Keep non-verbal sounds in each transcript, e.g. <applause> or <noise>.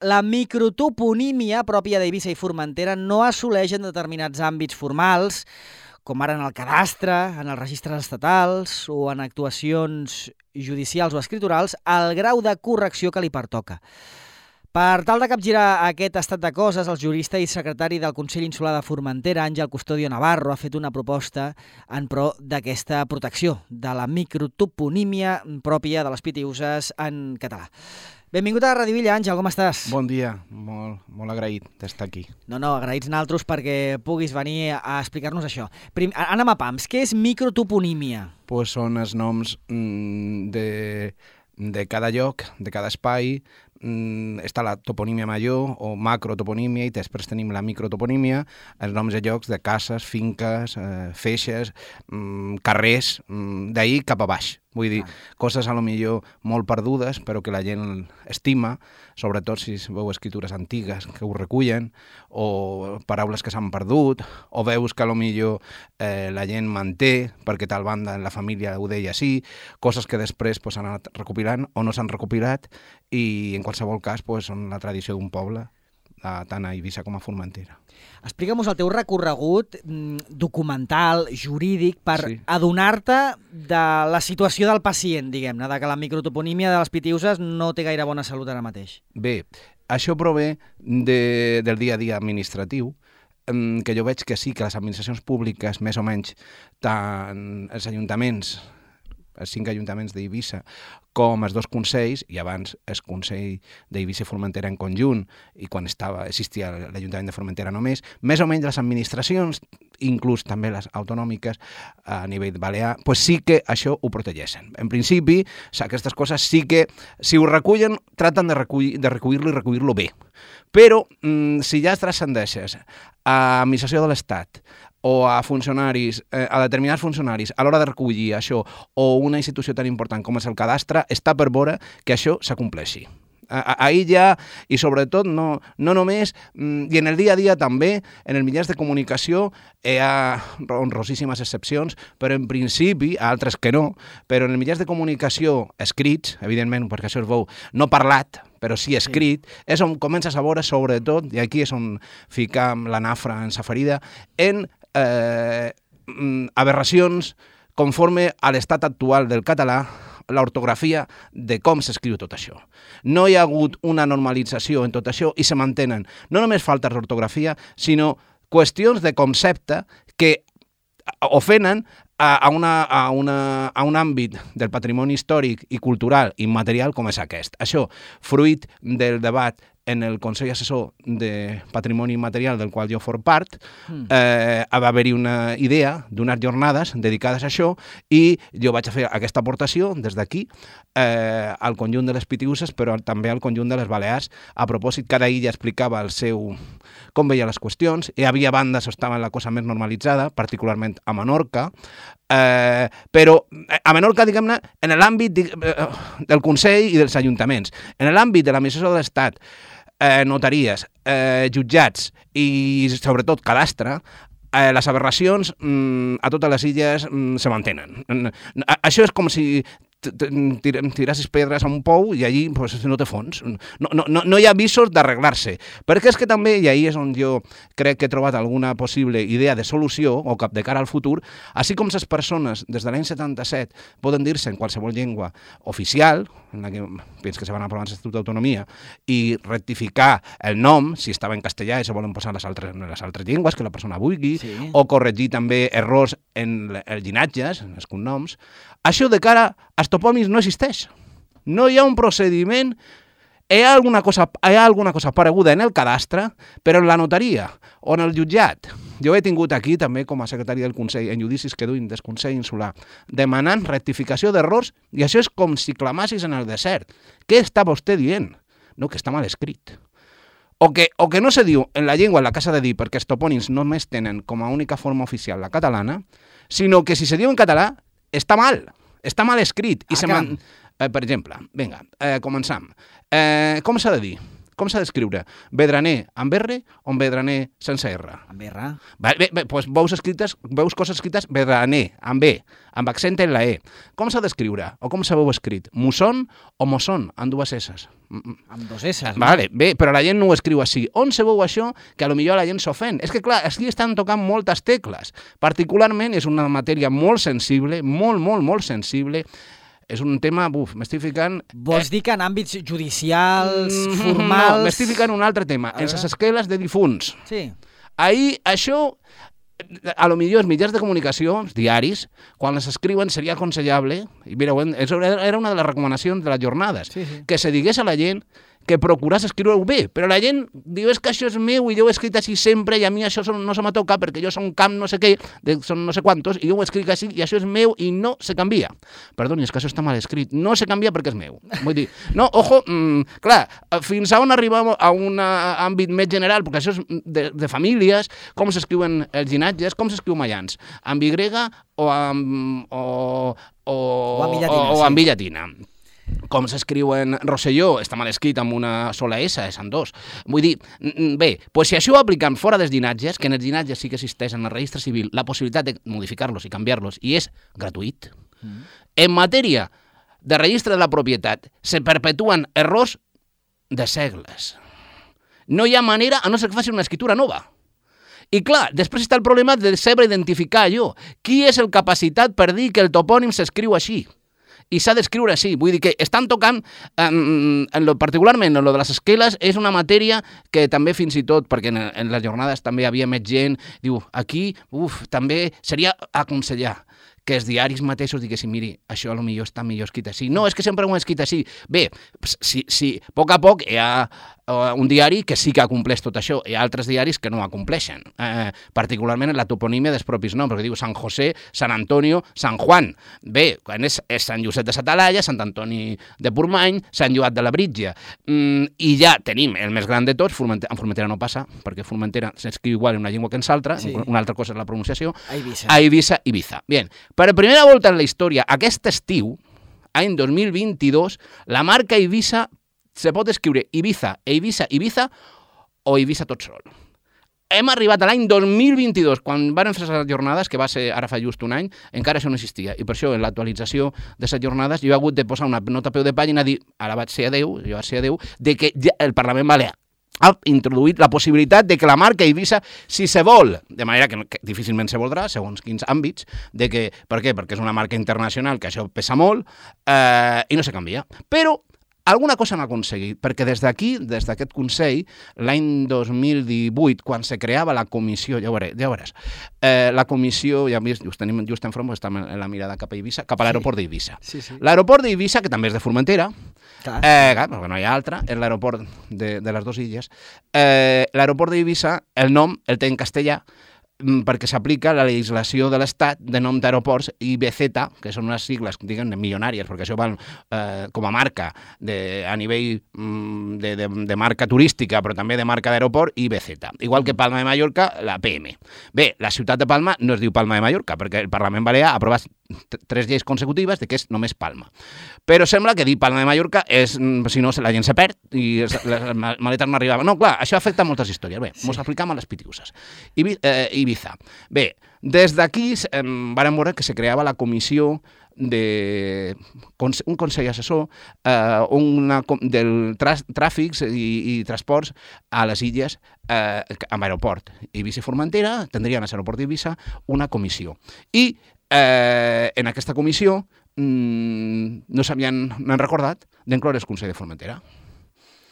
la microtoponímia pròpia d'Eivissa i Formentera no assoleix en determinats àmbits formals, com ara en el cadastre, en els registres estatals o en actuacions judicials o escriturals, el grau de correcció que li pertoca. Per tal de capgirar aquest estat de coses, el jurista i secretari del Consell Insular de Formentera, Àngel Custodio Navarro, ha fet una proposta en pro d'aquesta protecció de la microtoponímia pròpia de les pitiuses en català. Benvingut a Radio Villa, Àngel, com estàs? Bon dia, molt, molt agraït d'estar aquí. No, no, agraïts naltros perquè puguis venir a explicar-nos això. Prim, anem a pams, què és microtoponímia? Pues són els noms mm, de, de cada lloc, de cada espai, mm, està la toponímia major o macrotoponímia i després tenim la microtoponímia, els noms de llocs de cases, finques, eh, feixes, mm, carrers, mm, d'ahir cap a baix. Vull dir, ah. coses a lo millor molt perdudes, però que la gent estima, sobretot si veu escritures antigues que ho recullen, o paraules que s'han perdut, o veus que a lo millor eh, la gent manté, perquè tal banda en la família ho deia així, coses que després pues, anat recopilant o no s'han recopilat, i en qualsevol cas pues, són la tradició d'un poble a, tant a Eivissa com a Formentera. Explica'm el teu recorregut mm, documental, jurídic, per sí. adonar-te de la situació del pacient, diguem-ne, de que la microtoponímia de les pitiuses no té gaire bona salut ara mateix. Bé, això prové de, del dia a dia administratiu, mm, que jo veig que sí, que les administracions públiques, més o menys, tant els ajuntaments els cinc ajuntaments d'Eivissa, com els dos consells, i abans el Consell d'Eivissa i Formentera en conjunt, i quan estava existia l'Ajuntament de Formentera només, més o menys les administracions, inclús també les autonòmiques a nivell balear, pues sí que això ho protegeixen. En principi, aquestes coses sí que, si ho recullen, traten de recollir-lo de recollir i recollir-lo bé. Però, mm, si ja es transcendeixes a administració de l'Estat, o a funcionaris, eh, a determinats funcionaris, a l'hora de recollir això, o una institució tan important com és el cadastre, està per veure que això s'acompleixi. Ahir ja, i sobretot, no, no només, mm, i en el dia a dia també, en els mitjans de comunicació hi ha honrosíssimes excepcions, però en principi, altres que no, però en els mitjans de comunicació escrits, evidentment, perquè això es veu, no parlat, però sí escrit, sí. és on comences a veure, sobretot, i aquí és on ficam la nafra en sa ferida, en eh, mm, aberracions conforme a l'estat actual del català l'ortografia de com s'escriu tot això. No hi ha hagut una normalització en tot això i se mantenen no només faltes d'ortografia, sinó qüestions de concepte que ofenen a, una, a, una, a un àmbit del patrimoni històric i cultural immaterial com és aquest. Això, fruit del debat en el Consell Assessor de Patrimoni Immaterial, del qual jo for part, mm. eh, va haver-hi una idea d'unes jornades dedicades a això i jo vaig a fer aquesta aportació des d'aquí eh, al conjunt de les pitiuses, però també al conjunt de les Balears. A propòsit, cada illa explicava el seu com veia les qüestions. Hi havia bandes on estava la cosa més normalitzada, particularment a Menorca, eh, però eh, a Menorca, diguem-ne, en l'àmbit eh, del Consell i dels ajuntaments, en l'àmbit de l'administració de l'Estat, eh, notaries, eh, jutjats i sobretot cadastre, eh, les aberracions mm, a totes les illes mm, se mantenen. Això és com si tirassis pedres a un pou i allí pues, no té fons. No, no, no, no hi ha visos d'arreglar-se. Perquè és que també, i ahí és on jo crec que he trobat alguna possible idea de solució o cap de cara al futur, així com les persones des de l'any 77 poden dir-se en qualsevol llengua oficial, en la que fins que se van aprovar l'Estatut d'Autonomia, i rectificar el nom, si estava en castellà i se volen posar les altres, les altres llengües que la persona vulgui, sí. o corregir també errors en els llinatges, en els cognoms, això de cara topònims no existeix. No hi ha un procediment hi ha alguna cosa, hi ha alguna cosa pareguda en el cadastre, però en la notaria o en el jutjat. Jo he tingut aquí també com a secretari del Consell en judicis que duin del Consell Insular demanant rectificació d'errors i això és com si clamassis en el desert. Què està vostè dient? No, que està mal escrit. O que, o que no se diu en la llengua en la casa de dir perquè els topònims només tenen com a única forma oficial la catalana, sinó que si se diu en català està mal, està mal escrit. I ah, se man... eh, per exemple, vinga, eh, començam. Eh, com s'ha de dir? Com s'ha d'escriure? Vedraner amb R o amb Vedraner sense R? Amb R. Bé, bé, bé doncs veus, escrites, veus coses escrites Vedraner, amb B, amb accent en la E. Com s'ha d'escriure? O com s'haveu escrit? Musson o Mosson, amb dues S's? Amb dos S. No? Vale, bé, però la gent no ho escriu així. On se veu això que a lo millor la gent s'ofèn? És que, clar, aquí estan tocant moltes tecles. Particularment és una matèria molt sensible, molt, molt, molt sensible, és un tema, buf, m'estic ficant... Vols dir que en àmbits judicials, Mm, formals... No, m'estic ficant un altre tema, en les esqueles de difunts. Sí. Ahir, això, a lo millor els mitjans de comunicació, els diaris, quan les escriuen seria aconsellable, i mireu, era una de les recomanacions de les jornades, Sí, sí. que se digués a la gent que procuràs escriure-ho bé, però la gent diu és que això és meu i jo ho he escrit així sempre i a mi això no se me toca perquè jo som camp no sé què, de, són no sé quantos, i jo ho escric així i això és meu i no se canvia. Perdoni, és que això està mal escrit. No se canvia perquè és meu. Vull dir, no, ojo, mm, clar, fins a on arribem a un àmbit més general, perquè això és de, de famílies, com s'escriuen els llinatges, com s'escriu Mayans, amb Y o amb, o, o, O amb I llatina, o, sí. amb I llatina com s'escriu en Rosselló, està mal escrit amb una sola S, és en dos. Vull dir, mm, bé, pues si això ho apliquem fora dels llinatges, que en els llinatges sí que existeix en el registre civil la possibilitat de modificar-los i canviar-los, i és gratuït, en matèria de registre de la propietat se perpetuen errors de segles. No hi ha manera, a no ser que faci una escritura nova. I clar, després està el problema de saber identificar allò. Qui és el capacitat per dir que el topònim s'escriu així? I s'ha d'escriure així. Vull dir que estan tocant, en, en lo, particularment en lo de les esqueles, és una matèria que també fins i tot, perquè en, en les jornades també havia més gent, diu, aquí, uf, també seria aconsellar que els diaris mateixos diguessin, miri, això a lo millor està millor escrit així. No, és que sempre ho he escrit així. Bé, si, si a poc a poc hi ha uh, un diari que sí que acompleix tot això, hi ha altres diaris que no ho acompleixen, eh, particularment en la toponímia dels propis noms, perquè diu Sant José, Sant Antonio, Sant Juan. Bé, quan és, és Sant Josep de Satalaya, Sant Antoni de Portmany, Sant Joat de la Britja. Mm, I ja tenim el més gran de tots, Formentera, en Formentera no passa, perquè Formentera s'escriu igual en una llengua que en l'altra, Sí. una altra cosa és la pronunciació, A Eivissa. a Eivissa, Ibiza. Bien, per primera volta en la història, aquest estiu, any 2022, la marca Eivissa se pot escriure Ibiza, Eivissa, Ibiza o Eivissa tot sol. Hem arribat a l'any 2022, quan van fer les jornades, que va ser ara fa just un any, encara això no existia. I per això, en l'actualització de les jornades, jo he hagut de posar una nota peu de pàgina, dir, ara vaig ser adeu, jo vaig ser adeu, de que ja el Parlament Balear ha introduït la possibilitat de que la marca Eivissa, si se vol, de manera que, que difícilment se voldrà, segons quins àmbits, de que, per què? Perquè és una marca internacional, que això pesa molt, eh, i no se canvia. Però alguna cosa han aconseguit, perquè des d'aquí, des d'aquest Consell, l'any 2018, quan se creava la comissió, ja ho veuràs, ja ho veuràs eh, la comissió, ja hem vist, just, tenim, just enfront, perquè estem en la mirada cap a Eivissa, cap a l'aeroport d'Eivissa. Sí, sí. L'aeroport d'Eivissa, que també és de Formentera, Clar. Eh, clar, perquè no hi ha altra, és l'aeroport de, de les dues illes. Eh, l'aeroport d'Eivissa, el nom el té en castellà, perquè s'aplica la legislació de l'Estat de nom d'aeroports IBZ, que són unes sigles, diguem, milionàries, perquè això val eh, com a marca de, a nivell mm, de, de, de marca turística, però també de marca d'aeroport, IBZ. Igual que Palma de Mallorca, la PM. Bé, la ciutat de Palma no es diu Palma de Mallorca, perquè el Parlament Balear ha aprovat tres lleis consecutives de que és només Palma. Però sembla que dir Palma de Mallorca és, mm, si no, la gent se perd i es- les ma- maletes no arribaven. No, clar, això afecta moltes històries. Bé, sí. mos aplicam a les pitiuses. Ibi, eh, Ibiza. Bé, des d'aquí eh, vàrem veure que se creava la comissió de un consell assessor eh, una, del tràfics i, i transports a les illes eh, amb aeroport. Eivissa i Formentera tindrien a l'aeroport d'Eivissa una comissió. I eh, en aquesta comissió mm, no s'havien recordat d'incloure el Consell de Formentera.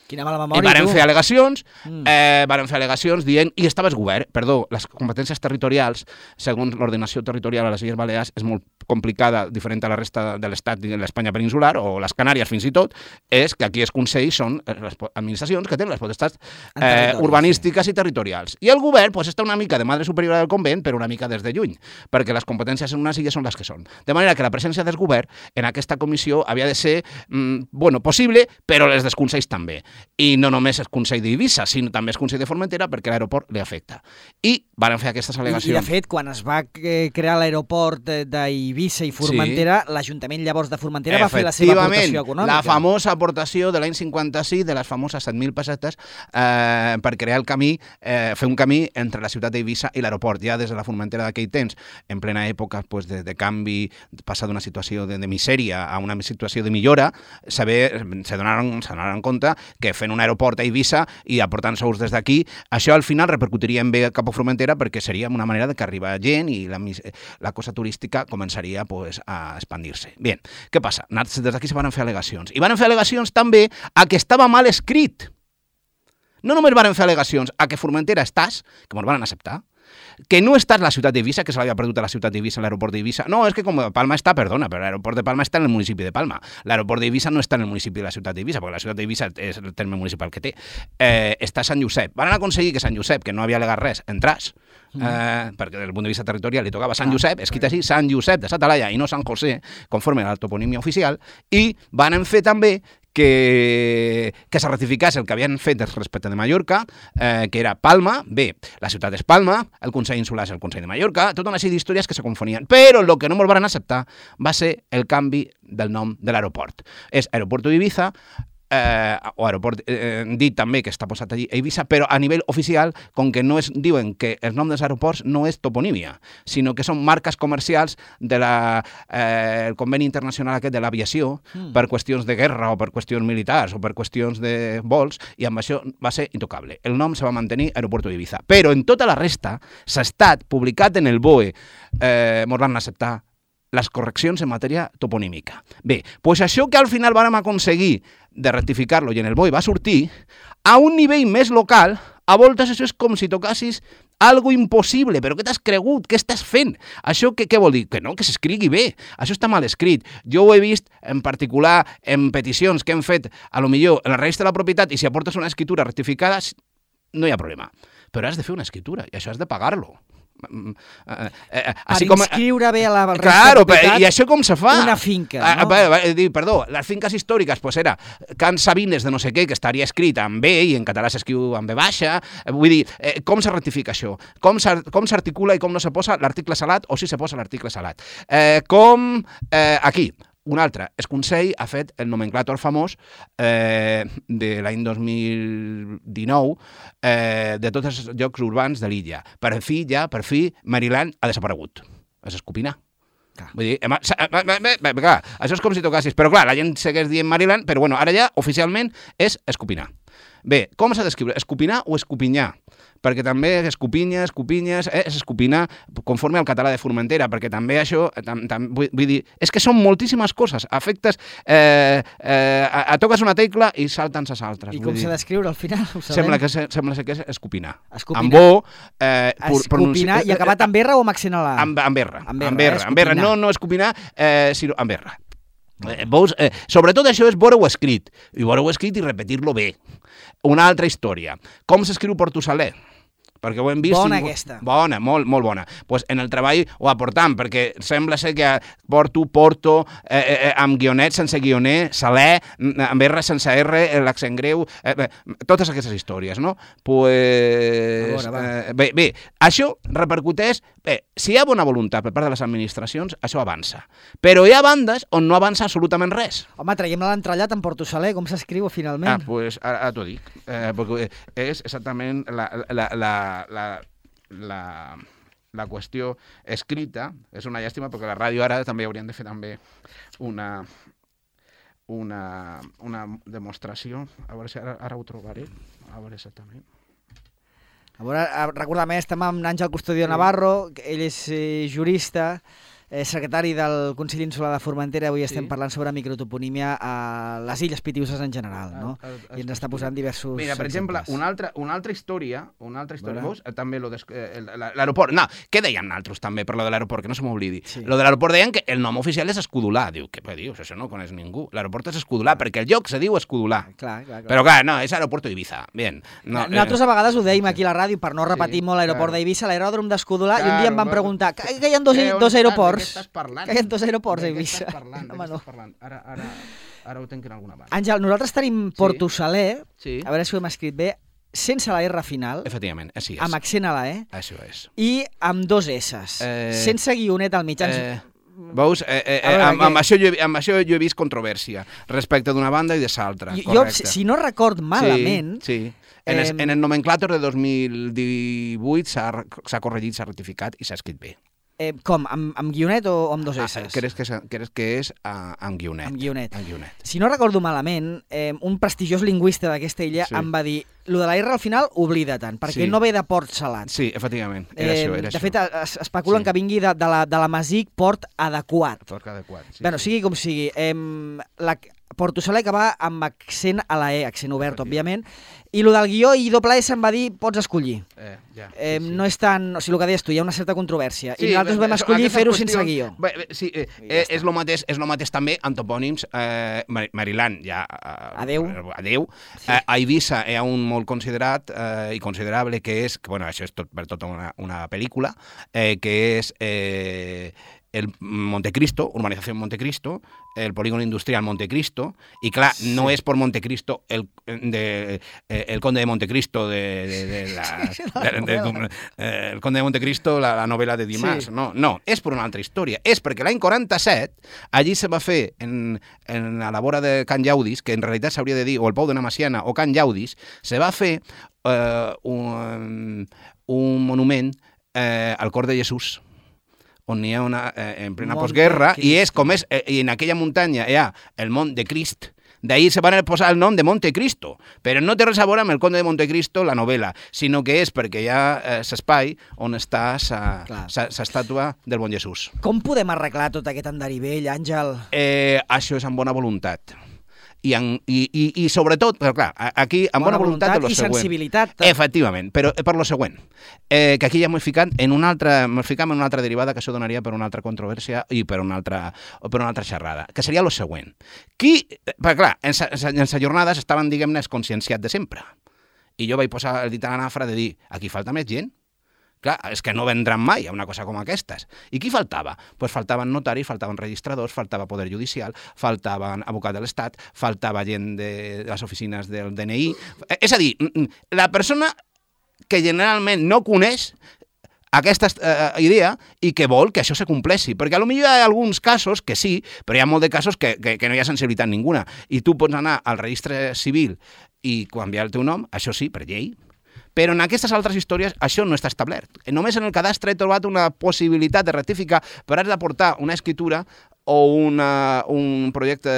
Quina mala I memòria, varen tu. fer al·legacions, Mm. eh, varen fer al·legacions dient, i estava el govern, perdó, les competències territorials, segons l'ordenació territorial a les Illes Balears, és molt complicada, diferent a la resta de l'Estat i de l'Espanya peninsular, o les Canàries fins i tot, és que aquí els consells són les administracions que tenen les potestats eh, urbanístiques i territorials. I el govern pues, està una mica de madre superior del convent, però una mica des de lluny, perquè les competències en unes illes són les que són. De manera que la presència del govern en aquesta comissió havia de ser, mm, bueno, possible, però les dels consells també. I no només és Consell d'Eivissa, sinó també és Consell de Formentera perquè l'aeroport li afecta. I van fer aquestes al·legacions. I, de fet, quan es va eh, crear l'aeroport d'Eivissa i Formentera, sí. l'Ajuntament llavors de Formentera va fer la seva aportació econòmica. la famosa aportació de l'any 56 de les famoses 7.000 pessetes eh, per crear el camí, eh, fer un camí entre la ciutat d'Eivissa i l'aeroport, ja des de la Formentera d'aquell temps, en plena època pues, de, de canvi, passar d'una situació de, de misèria a una situació de millora, saber, se donaran, se donaran compte que fent un aeroport a Eivissa i aportant sous des d'aquí, això al final repercutiria en bé cap a Formentera perquè seria una manera de que arriba gent i la, la cosa turística començaria pues, a expandir-se. Bé, què passa? Des d'aquí se van fer al·legacions. I van fer al·legacions també a que estava mal escrit. No només van fer al·legacions a que Formentera estàs, que ens van acceptar, que no està la ciutat d'Eivissa, que se l'havia perdut a la ciutat d'Eivissa, l'aeroport d'Eivissa. No, és que com Palma està, perdona, però l'aeroport de Palma està en el municipi de Palma. L'aeroport d'Eivissa no està en el municipi de la ciutat d'Eivissa, perquè la ciutat d'Eivissa és el terme municipal que té. Eh, està Sant Josep. Van aconseguir que Sant Josep, que no havia legat res, entràs, mm. eh, perquè del punt de vista territorial li tocava Sant ah, Josep, escrit així, Sant Josep de Satalaia i no Sant José, conforme a la toponímia oficial, i van fer també que, que se ratificés el que havien fet respecte de Mallorca, eh, que era Palma, bé, la ciutat és Palma, el Consell Insular és el Consell de Mallorca, tota una sèrie d'històries que se confonien. Però el que no ens van acceptar va ser el canvi del nom de l'aeroport. És Aeropuerto d'Ibiza, eh, o aeroport eh, dit també que està posat allí a Eivissa, però a nivell oficial, com que no es diuen que el nom dels aeroports no és toponímia, sinó que són marques comercials del de eh, el conveni internacional aquest de l'aviació mm. per qüestions de guerra o per qüestions militars o per qüestions de vols, i amb això va ser intocable. El nom se va mantenir Aeropuerto d'Ibiza. Però en tota la resta s'ha estat publicat en el BOE, eh, mos van acceptar les correccions en matèria toponímica. Bé, doncs això que al final vam aconseguir de rectificar-lo i en el BOE va sortir, a un nivell més local, a voltes això és com si tocassis algo impossible, però què t'has cregut? Què estàs fent? Això què, què vol dir? Que no, que s'escrigui bé. Això està mal escrit. Jo ho he vist en particular en peticions que hem fet, a lo millor, en la registre de la propietat, i si aportes una escritura rectificada, no hi ha problema. Però has de fer una escritura, i això has de pagar-lo. Mm, eh, eh, eh, així com inscriure bé a la claro, i això com se fa? Una finca, ah, no? Ah, perdó, les finques històriques pues era Can Sabines de no sé què, que estaria escrit en B i en català s'escriu en B baixa. Vull dir, eh, com se rectifica això? Com s'articula i com no se posa l'article salat o si se posa l'article salat? Eh, com eh, aquí, un altre, el Consell ha fet el nomenclàtor famós eh, de l'any 2019 eh, de tots els llocs urbans de l'illa. Per fi, ja, per fi, Maryland ha desaparegut. És escopinar. Vull dir, hem, clar, això és com si tocassis, però clar, la gent segueix dient Maryland, però bueno, ara ja oficialment és escopinar. Bé, com s'ha d'escriure? Escopinar o escopinyar? Perquè també escopinya, escopinyes, eh, és escopinar conforme al català de Formentera, perquè també això, eh, tam, tam, vull, vull dir, és que són moltíssimes coses, afectes, eh, eh, a, a toques una tecla i salten les altres. I com s'ha d'escriure al final? Sembla que, sembla que és escopinar. escopinar. Amb bo, eh, escopinar i acabat amb R o amb accent a la? Amb, amb R, amb R, amb R, amb R. No, no escopinar, eh, sinó amb R. Eh, veus, eh, sobretot això és veure-ho escrit, i veure-ho escrit i repetir-lo bé. Una altra història. Com s'escriu Portusaler? perquè ho hem vist... Bona aquesta. Bona, molt, molt bona. pues en el treball ho aportam, perquè sembla ser que porto, porto, eh, eh, eh amb guionet, sense guioner, saler, amb R sense R, eh, l'accent greu, eh, eh, totes aquestes històries, no? Pues, veure, eh, bé, bé, això repercuteix... Bé, si hi ha bona voluntat per part de les administracions, això avança. Però hi ha bandes on no avança absolutament res. Home, traiem l'entrellat en Porto Saler, com s'escriu finalment? Ah, pues ara, ara t'ho dic. Eh, perquè és exactament la, la, la la, la, la qüestió escrita. És una llàstima perquè la ràdio ara també haurien de fer també una, una, una demostració. A veure si ara, ara ho trobaré. A veure exactament. A veure, recordar-me, estem amb Àngel Custodio sí. Navarro, ell és eh, jurista, eh, secretari del Consell Insular de Formentera, avui sí. estem parlant sobre microtoponímia a les Illes Pitiuses en general, no? A, a, a, I ens està posant diversos Mira, per exemple, una altra, una altra història, una altra història, veus? També lo eh, l'aeroport. No, què deien altres també per lo de l'aeroport, que no se m'oblidi. Sí. Lo de l'aeroport deien que el nom oficial és Escudolà. Diu, què dius? Això no coneix ningú. L'aeroport és Escudolà, clar. perquè el lloc se diu Escudolà. Clar, clar, clar. Però clar, no, és aeroport d'Ibiza. Bien. No, Nosaltres eh... a vegades ho dèiem aquí a la ràdio per no repetir sí, molt l'aeroport d'Ibiza, l'aeròdrom d'Escudolà, i un dia em van preguntar que, hi ha dos, dos aeroports. Que hi ha dos aeroports a Eivissa. Parlant, no, <laughs> no. Parlant? Ara, ara... Ara ho tenc en alguna banda. Àngel, nosaltres tenim Porto Saler, Sí. a veure si ho hem escrit bé, sense la R final, Efectivament, així és. amb accent a la E, Això és. i amb dos S's, Eh, sense guionet al. Ens- Eh, veus, eh, eh, eh, veure, amb, què? amb, això jo, he- amb això jo he vist controvèrsia respecte d'una banda i de l'altra. jo, si, no record malament, Sí, sí. En, es, en el nomenclàtor de 2018 s'ha re- s'ha corregit, s'ha rectificat i s'ha escrit bé. Eh, com, amb, amb guionet o amb dos Ah, S's? creus que, és- creus que és uh, amb guionet? Amb guionet. Amb guionet. Si no recordo malament, eh, un prestigiós lingüista d'aquesta illa Sí. em va dir lo de la R al final, oblida-te'n, perquè Sí. no ve de port salat. Sí, efectivament, era això, era de això. fet, es, especulen Sí. que vingui de, de, la, de la Masic port adequat. Tot adequat. Sí, bueno, sí. sigui com sigui, eh, la, Porto Saler que va amb accent a la E, accent obert, òbviament, i lo del guió i doble S em va dir, pots escollir. Eh, ja, Eh, sí, sí. No és tan... O sigui, el que deies tu, hi ha una certa controvèrsia. I Sí, nosaltres bé, vam bé, escollir fer-ho sense guió. Bé, bé, sí, eh, I ja eh, és, lo mateix, és lo mateix també amb topònims. Eh, Mar- Maryland, ja... Eh, Adeu. Adeu. Sí. Eh, a Eivissa hi ha un molt considerat eh, i considerable que és, que, bueno, això és tot, per tota una, una pel·lícula, eh, que és eh, el Montecristo, urbanizació Montecristo, el polígono industrial Montecristo, i clar, Sí. no és per Montecristo el, de, eh, el conde de Montecristo de, de, de <laughs> la, Sí, el conde de Montecristo, la, la novel·la de Dimarts. Sí. No, no, és per una altra història. És perquè l'any 47 allí se va fer en, en a la vora de Can Llaudis, que en realitat s'hauria de dir o el Pou de la Maciana o Can Llaudis, se va fer eh, un, un monument eh, al cor de Jesús on hi ha una, eh, en plena postguerra, i és com és, eh, i en aquella muntanya hi ha el Mont de Crist, D'ahir se van posar el nom de Montecristo, però no té res a veure amb el conde de Montecristo, la novel·la, sinó que és perquè hi ha eh, l'espai on està l'estàtua del Bon Jesús. Com podem arreglar tot aquest enderivell, Àngel? Eh, això és amb bona voluntat. I, en, i, i, i sobretot, però clar, aquí amb bona, voluntat, de lo i següent. sensibilitat. Efectivament, però per lo següent, eh, que aquí ja m'he ficat en una altra, ficat en una altra derivada que això donaria per una altra controvèrsia i per una altra, per una altra xerrada, que seria lo següent. Qui, eh, perquè clar, en sa, en sa jornades estaven, diguem-ne, conscienciats de sempre. I jo vaig posar el dit a la nafra de dir, aquí falta més gent. Clar, és que no vendran mai a una cosa com aquestes. I qui faltava? Pues faltaven notaris, faltaven registradors, faltava poder judicial, faltaven abocat de l'Estat, faltava gent de les oficines del DNI... És a dir, mm, mm, la persona que generalment no coneix aquesta eh, idea i que vol que això se compleixi. Perquè a lo millor hi ha alguns casos que sí, però hi ha molt de casos que, que, que no hi ha sensibilitat ninguna. I tu pots anar al registre civil i canviar el teu nom, això sí, per llei, però en aquestes altres històries això no està establert. Només en el cadastre he trobat una possibilitat de rectificar, però has d'aportar una escritura o una, un projecte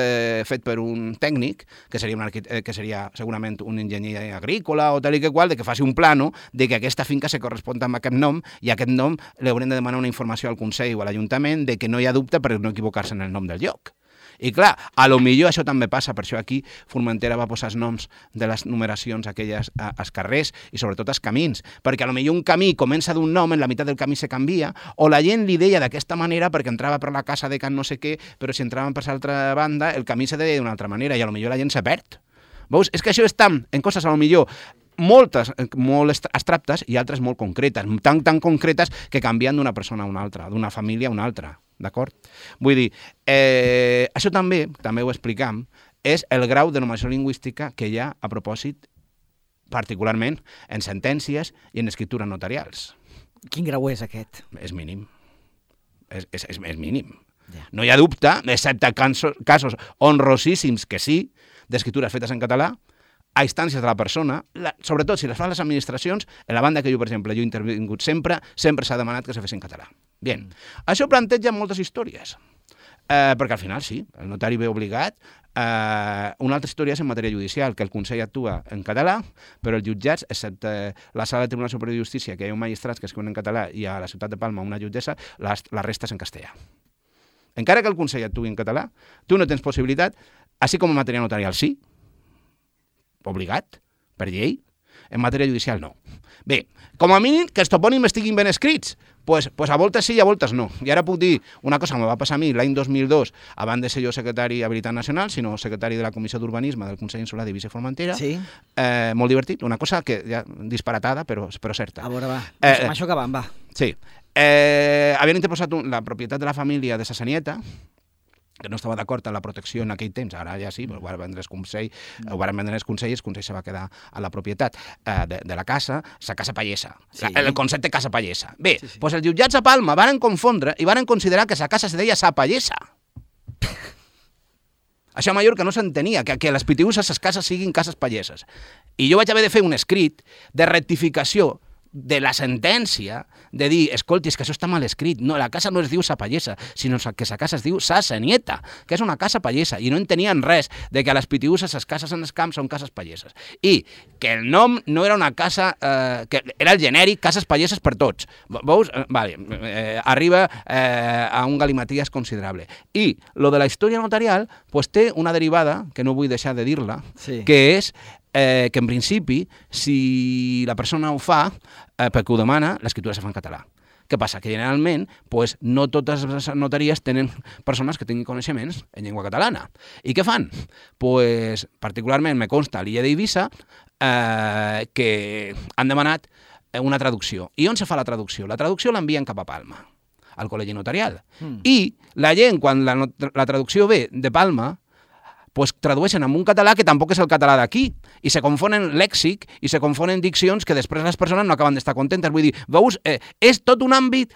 fet per un tècnic, que seria, un eh, que seria segurament un enginyer agrícola o tal i que qual, de que faci un plano de que aquesta finca se correspon amb aquest nom i aquest nom li haurem de demanar una informació al Consell o a l'Ajuntament de que no hi ha dubte per no equivocar-se en el nom del lloc. I clar, a lo millor això també passa, per això aquí Formentera va posar els noms de les numeracions aquelles a, als carrers i sobretot als camins, perquè a lo millor un camí comença d'un nom, en la meitat del camí se canvia, o la gent li deia d'aquesta manera perquè entrava per la casa de can no sé què, però si entraven per l'altra banda el camí se deia d'una altra manera i a lo millor la gent se perd. Veus? És que això està en coses a lo millor moltes eh, molt abstractes i altres molt concretes, tan, tan concretes que canvien d'una persona a una altra, d'una família a una altra, d'acord? Vull dir, eh, això també, també ho explicam, és el grau de normació lingüística que hi ha a propòsit, particularment en sentències i en escriptures notarials. Quin grau és aquest? És mínim. És, és, és, és mínim. Ja. No hi ha dubte, excepte casos, casos honrosíssims que sí, d'escritures fetes en català, a instàncies de la persona, la, sobretot si les fan les administracions, en la banda que jo, per exemple, jo he intervingut sempre, sempre s'ha demanat que se fes en català. Bien. Això planteja moltes històries, eh, perquè al final sí, el notari ve obligat. Eh, una altra història és en matèria judicial, que el Consell actua en català, però els jutjats, excepte la sala del Tribunal Superior de Justícia, que hi ha un magistrat que escriu en català, i a la ciutat de Palma una jutgessa, la, la resta és en castellà. Encara que el Consell actuï en català, tu no tens possibilitat, així com en matèria notarial sí, obligat, per llei, en matèria judicial no. Bé, com a mínim que els topònims estiguin ben escrits, pues, pues a voltes sí i a voltes no. I ara puc dir una cosa que me va passar a mi l'any 2002, abans de ser jo secretari habilitat nacional, sinó secretari de la Comissió d'Urbanisme del Consell Insular d'Eivissa i Formentera, Sí? eh, molt divertit, una cosa que ja disparatada però, però certa. A veure, va. Eh, Eh, amb això acabam, va. Sí. Eh, havien interposat un, la propietat de la família de Sassanieta que no estava d'acord amb la protecció en aquell temps, ara ja sí, ho van vendre el Consell, ho van vendre el Consell, el Consell se va quedar a la propietat eh, de, de la casa, la casa pallesa, Sí. la, el concepte casa pallesa. Bé, Sí, sí. doncs els jutjats a Palma varen confondre i varen considerar que la casa se deia sa pallesa. Això a Mallorca no s'entenia, que, que les PTUs a les cases siguin cases palleses. I jo vaig haver de fer un escrit de rectificació de la sentència de dir, escolti, és que això està mal escrit. No, la casa no es diu sa pallesa, sinó que sa casa es diu sa senieta, que és una casa pallesa. I no entenien res de que a les PTUs, a les cases en els camps, són cases palleses. I que el nom no era una casa... Eh, que era el genèric cases palleses per tots. Ve- Veus? Eh, vale, eh, arriba eh, a un galimaties considerable. I lo de la història notarial pues, té una derivada, que no vull deixar de dir-la, Sí. que és eh, que en principi, si la persona ho fa eh, perquè ho demana, l'escriptura se fa en català. Què passa? Que generalment pues, no totes les notaries tenen persones que tinguin coneixements en llengua catalana. I què fan? Pues, particularment me consta a l'illa d'Eivissa eh, que han demanat eh, una traducció. I on se fa la traducció? La traducció l'envien cap a Palma, al col·legi notarial. Mm. I la gent, quan la, la traducció ve de Palma, pues tradueixen en un català que tampoc és el català d'aquí i se confonen lèxic i se confonen diccions que després les persones no acaben d'estar contentes. Vull dir, veus, eh, és tot un àmbit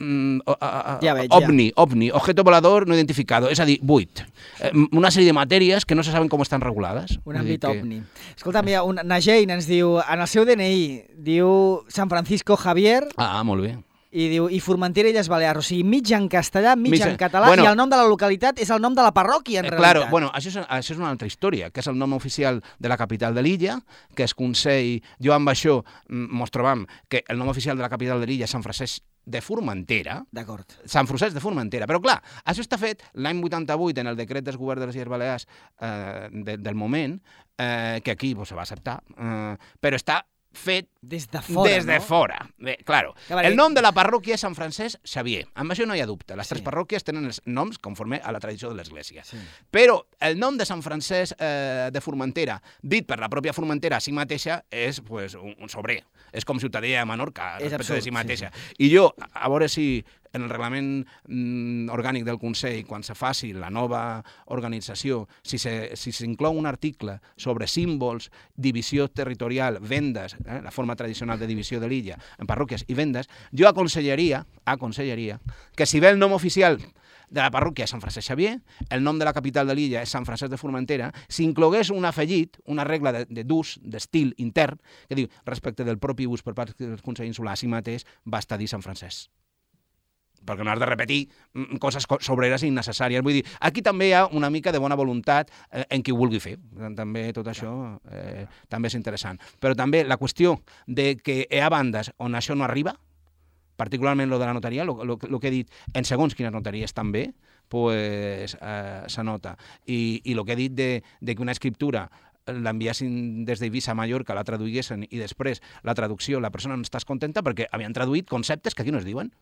mm, o- a- a- Ja veig, ja. ovni, ovni, objeto volador no identificado, és a dir, buit. Eh, una sèrie de matèries que no se saben com estan regulades. Un àmbit que- ovni. Escolta, mira, un, Nagein ens diu, en el seu DNI, diu San Francisco Javier Ah, molt bé. I diu i Formentera i Illes Balears. O sigui, mig en castellà, mig, Mig en català, bueno. i el nom de la localitat és el nom de la parròquia, en Eh, realitat. claro, bueno, això és, això és una altra història, que és el nom oficial de la capital de l'illa, que és Consell... Jo amb això mm, mos trobam que el nom oficial de la capital de l'illa és Sant Francesc de Formentera, D'acord. Sant Francesc de Formentera. Però clar, això està fet l'any 88 en el decret del govern de les Illes Balears eh, de, del moment, eh, que aquí pues, se va acceptar, eh, però està fet Des de fora, des de no? fora. Bé, claro. El nom de la parròquia és Sant Francesc Xavier. Amb això no hi ha dubte. Les tres Sí. parròquies tenen els noms conforme a la tradició de l'Església. Sí. Però el nom de Sant Francesc eh, de Formentera, dit per la pròpia Formentera a si mateixa, és pues, un, un sobrer. És com ciutadella de Menorca, És respecte de absurd, si sí, mateixa. I jo, a veure si en el reglament mm, orgànic del Consell, quan se faci la nova organització, si s'inclou si un article sobre símbols, divisió territorial, vendes, eh, la forma tradicional de divisió de l'illa, en parròquies i vendes, jo aconsellaria, aconsellaria que si ve el nom oficial de la parròquia Sant Francesc Xavier, el nom de la capital de l'illa és Sant Francesc de Formentera, s'inclogués un afegit, una regla de- de d'ús, d'estil intern, que diu, respecte del propi ús per part del Consell Insular, si mateix va estar dir Sant Francesc perquè no has de repetir mm, coses co- sobreres i innecessàries. Vull dir, aquí també hi ha una mica de bona voluntat eh, en qui ho vulgui fer. També tot això eh, també és interessant. Però també la qüestió de que hi ha bandes on això no arriba, particularment lo de la notaria, el que he dit, en segons quines notaries també, pues, eh, s'anota. I, I el que he dit de, de que una escriptura l'enviessin des d'Eivissa a Mallorca, la traduïssin i després la traducció, la persona no estàs contenta perquè havien traduït conceptes que aquí no es diuen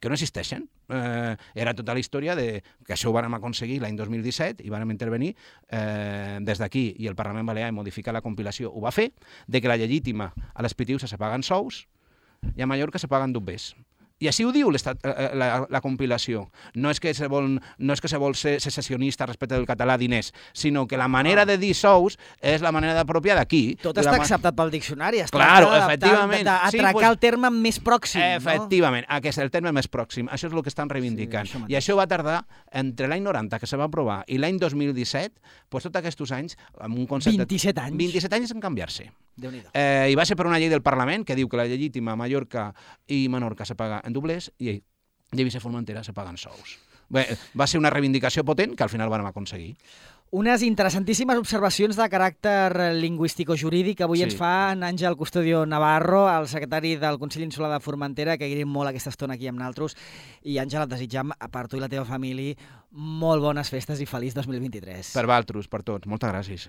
que no existeixen. Eh, era tota la història de que això ho vàrem aconseguir l'any 2017 i vàrem intervenir eh, des d'aquí i el Parlament Balear modificar la compilació ho va fer, de que la llegítima a les PTUs se paguen sous i a Mallorca se paguen dobbers. I així ho diu l'estat- eh, la, la compilació. No és, que se vol, no és que se vol ser secessionista respecte del català diners, sinó que la manera de dir sous és la manera pròpia d'aquí. Tot la està acceptat pel diccionari. Es Claro, efectivament. Sí, D'atracar pues- el terme més pròxim, Efectivament, aquest és el terme més pròxim. Això és el que estan reivindicant. Sí, això Sí. I això va tardar entre l'any 90, que se va aprovar, i l'any 2017, doncs tots aquests anys, amb un no? concepte... 27 anys. 27 anys en canviar-se. Eh, I va ser per una llei del Parlament que diu que la legítima a Mallorca i Menorca se paga en doblers i Eivissa i Formentera se paguen sous. Bé, va ser una reivindicació potent que al final vam aconseguir. Unes interessantíssimes observacions de caràcter lingüístico-jurídic que avui Sí. ens fa en Àngel Custodio Navarro, el secretari del Consell Insular de Formentera, que agraïm molt aquesta estona aquí amb naltros. I Àngel, et desitjam per tu i la teva família molt bones festes i feliç 2023. Per Valtros, per tots. Moltes gràcies.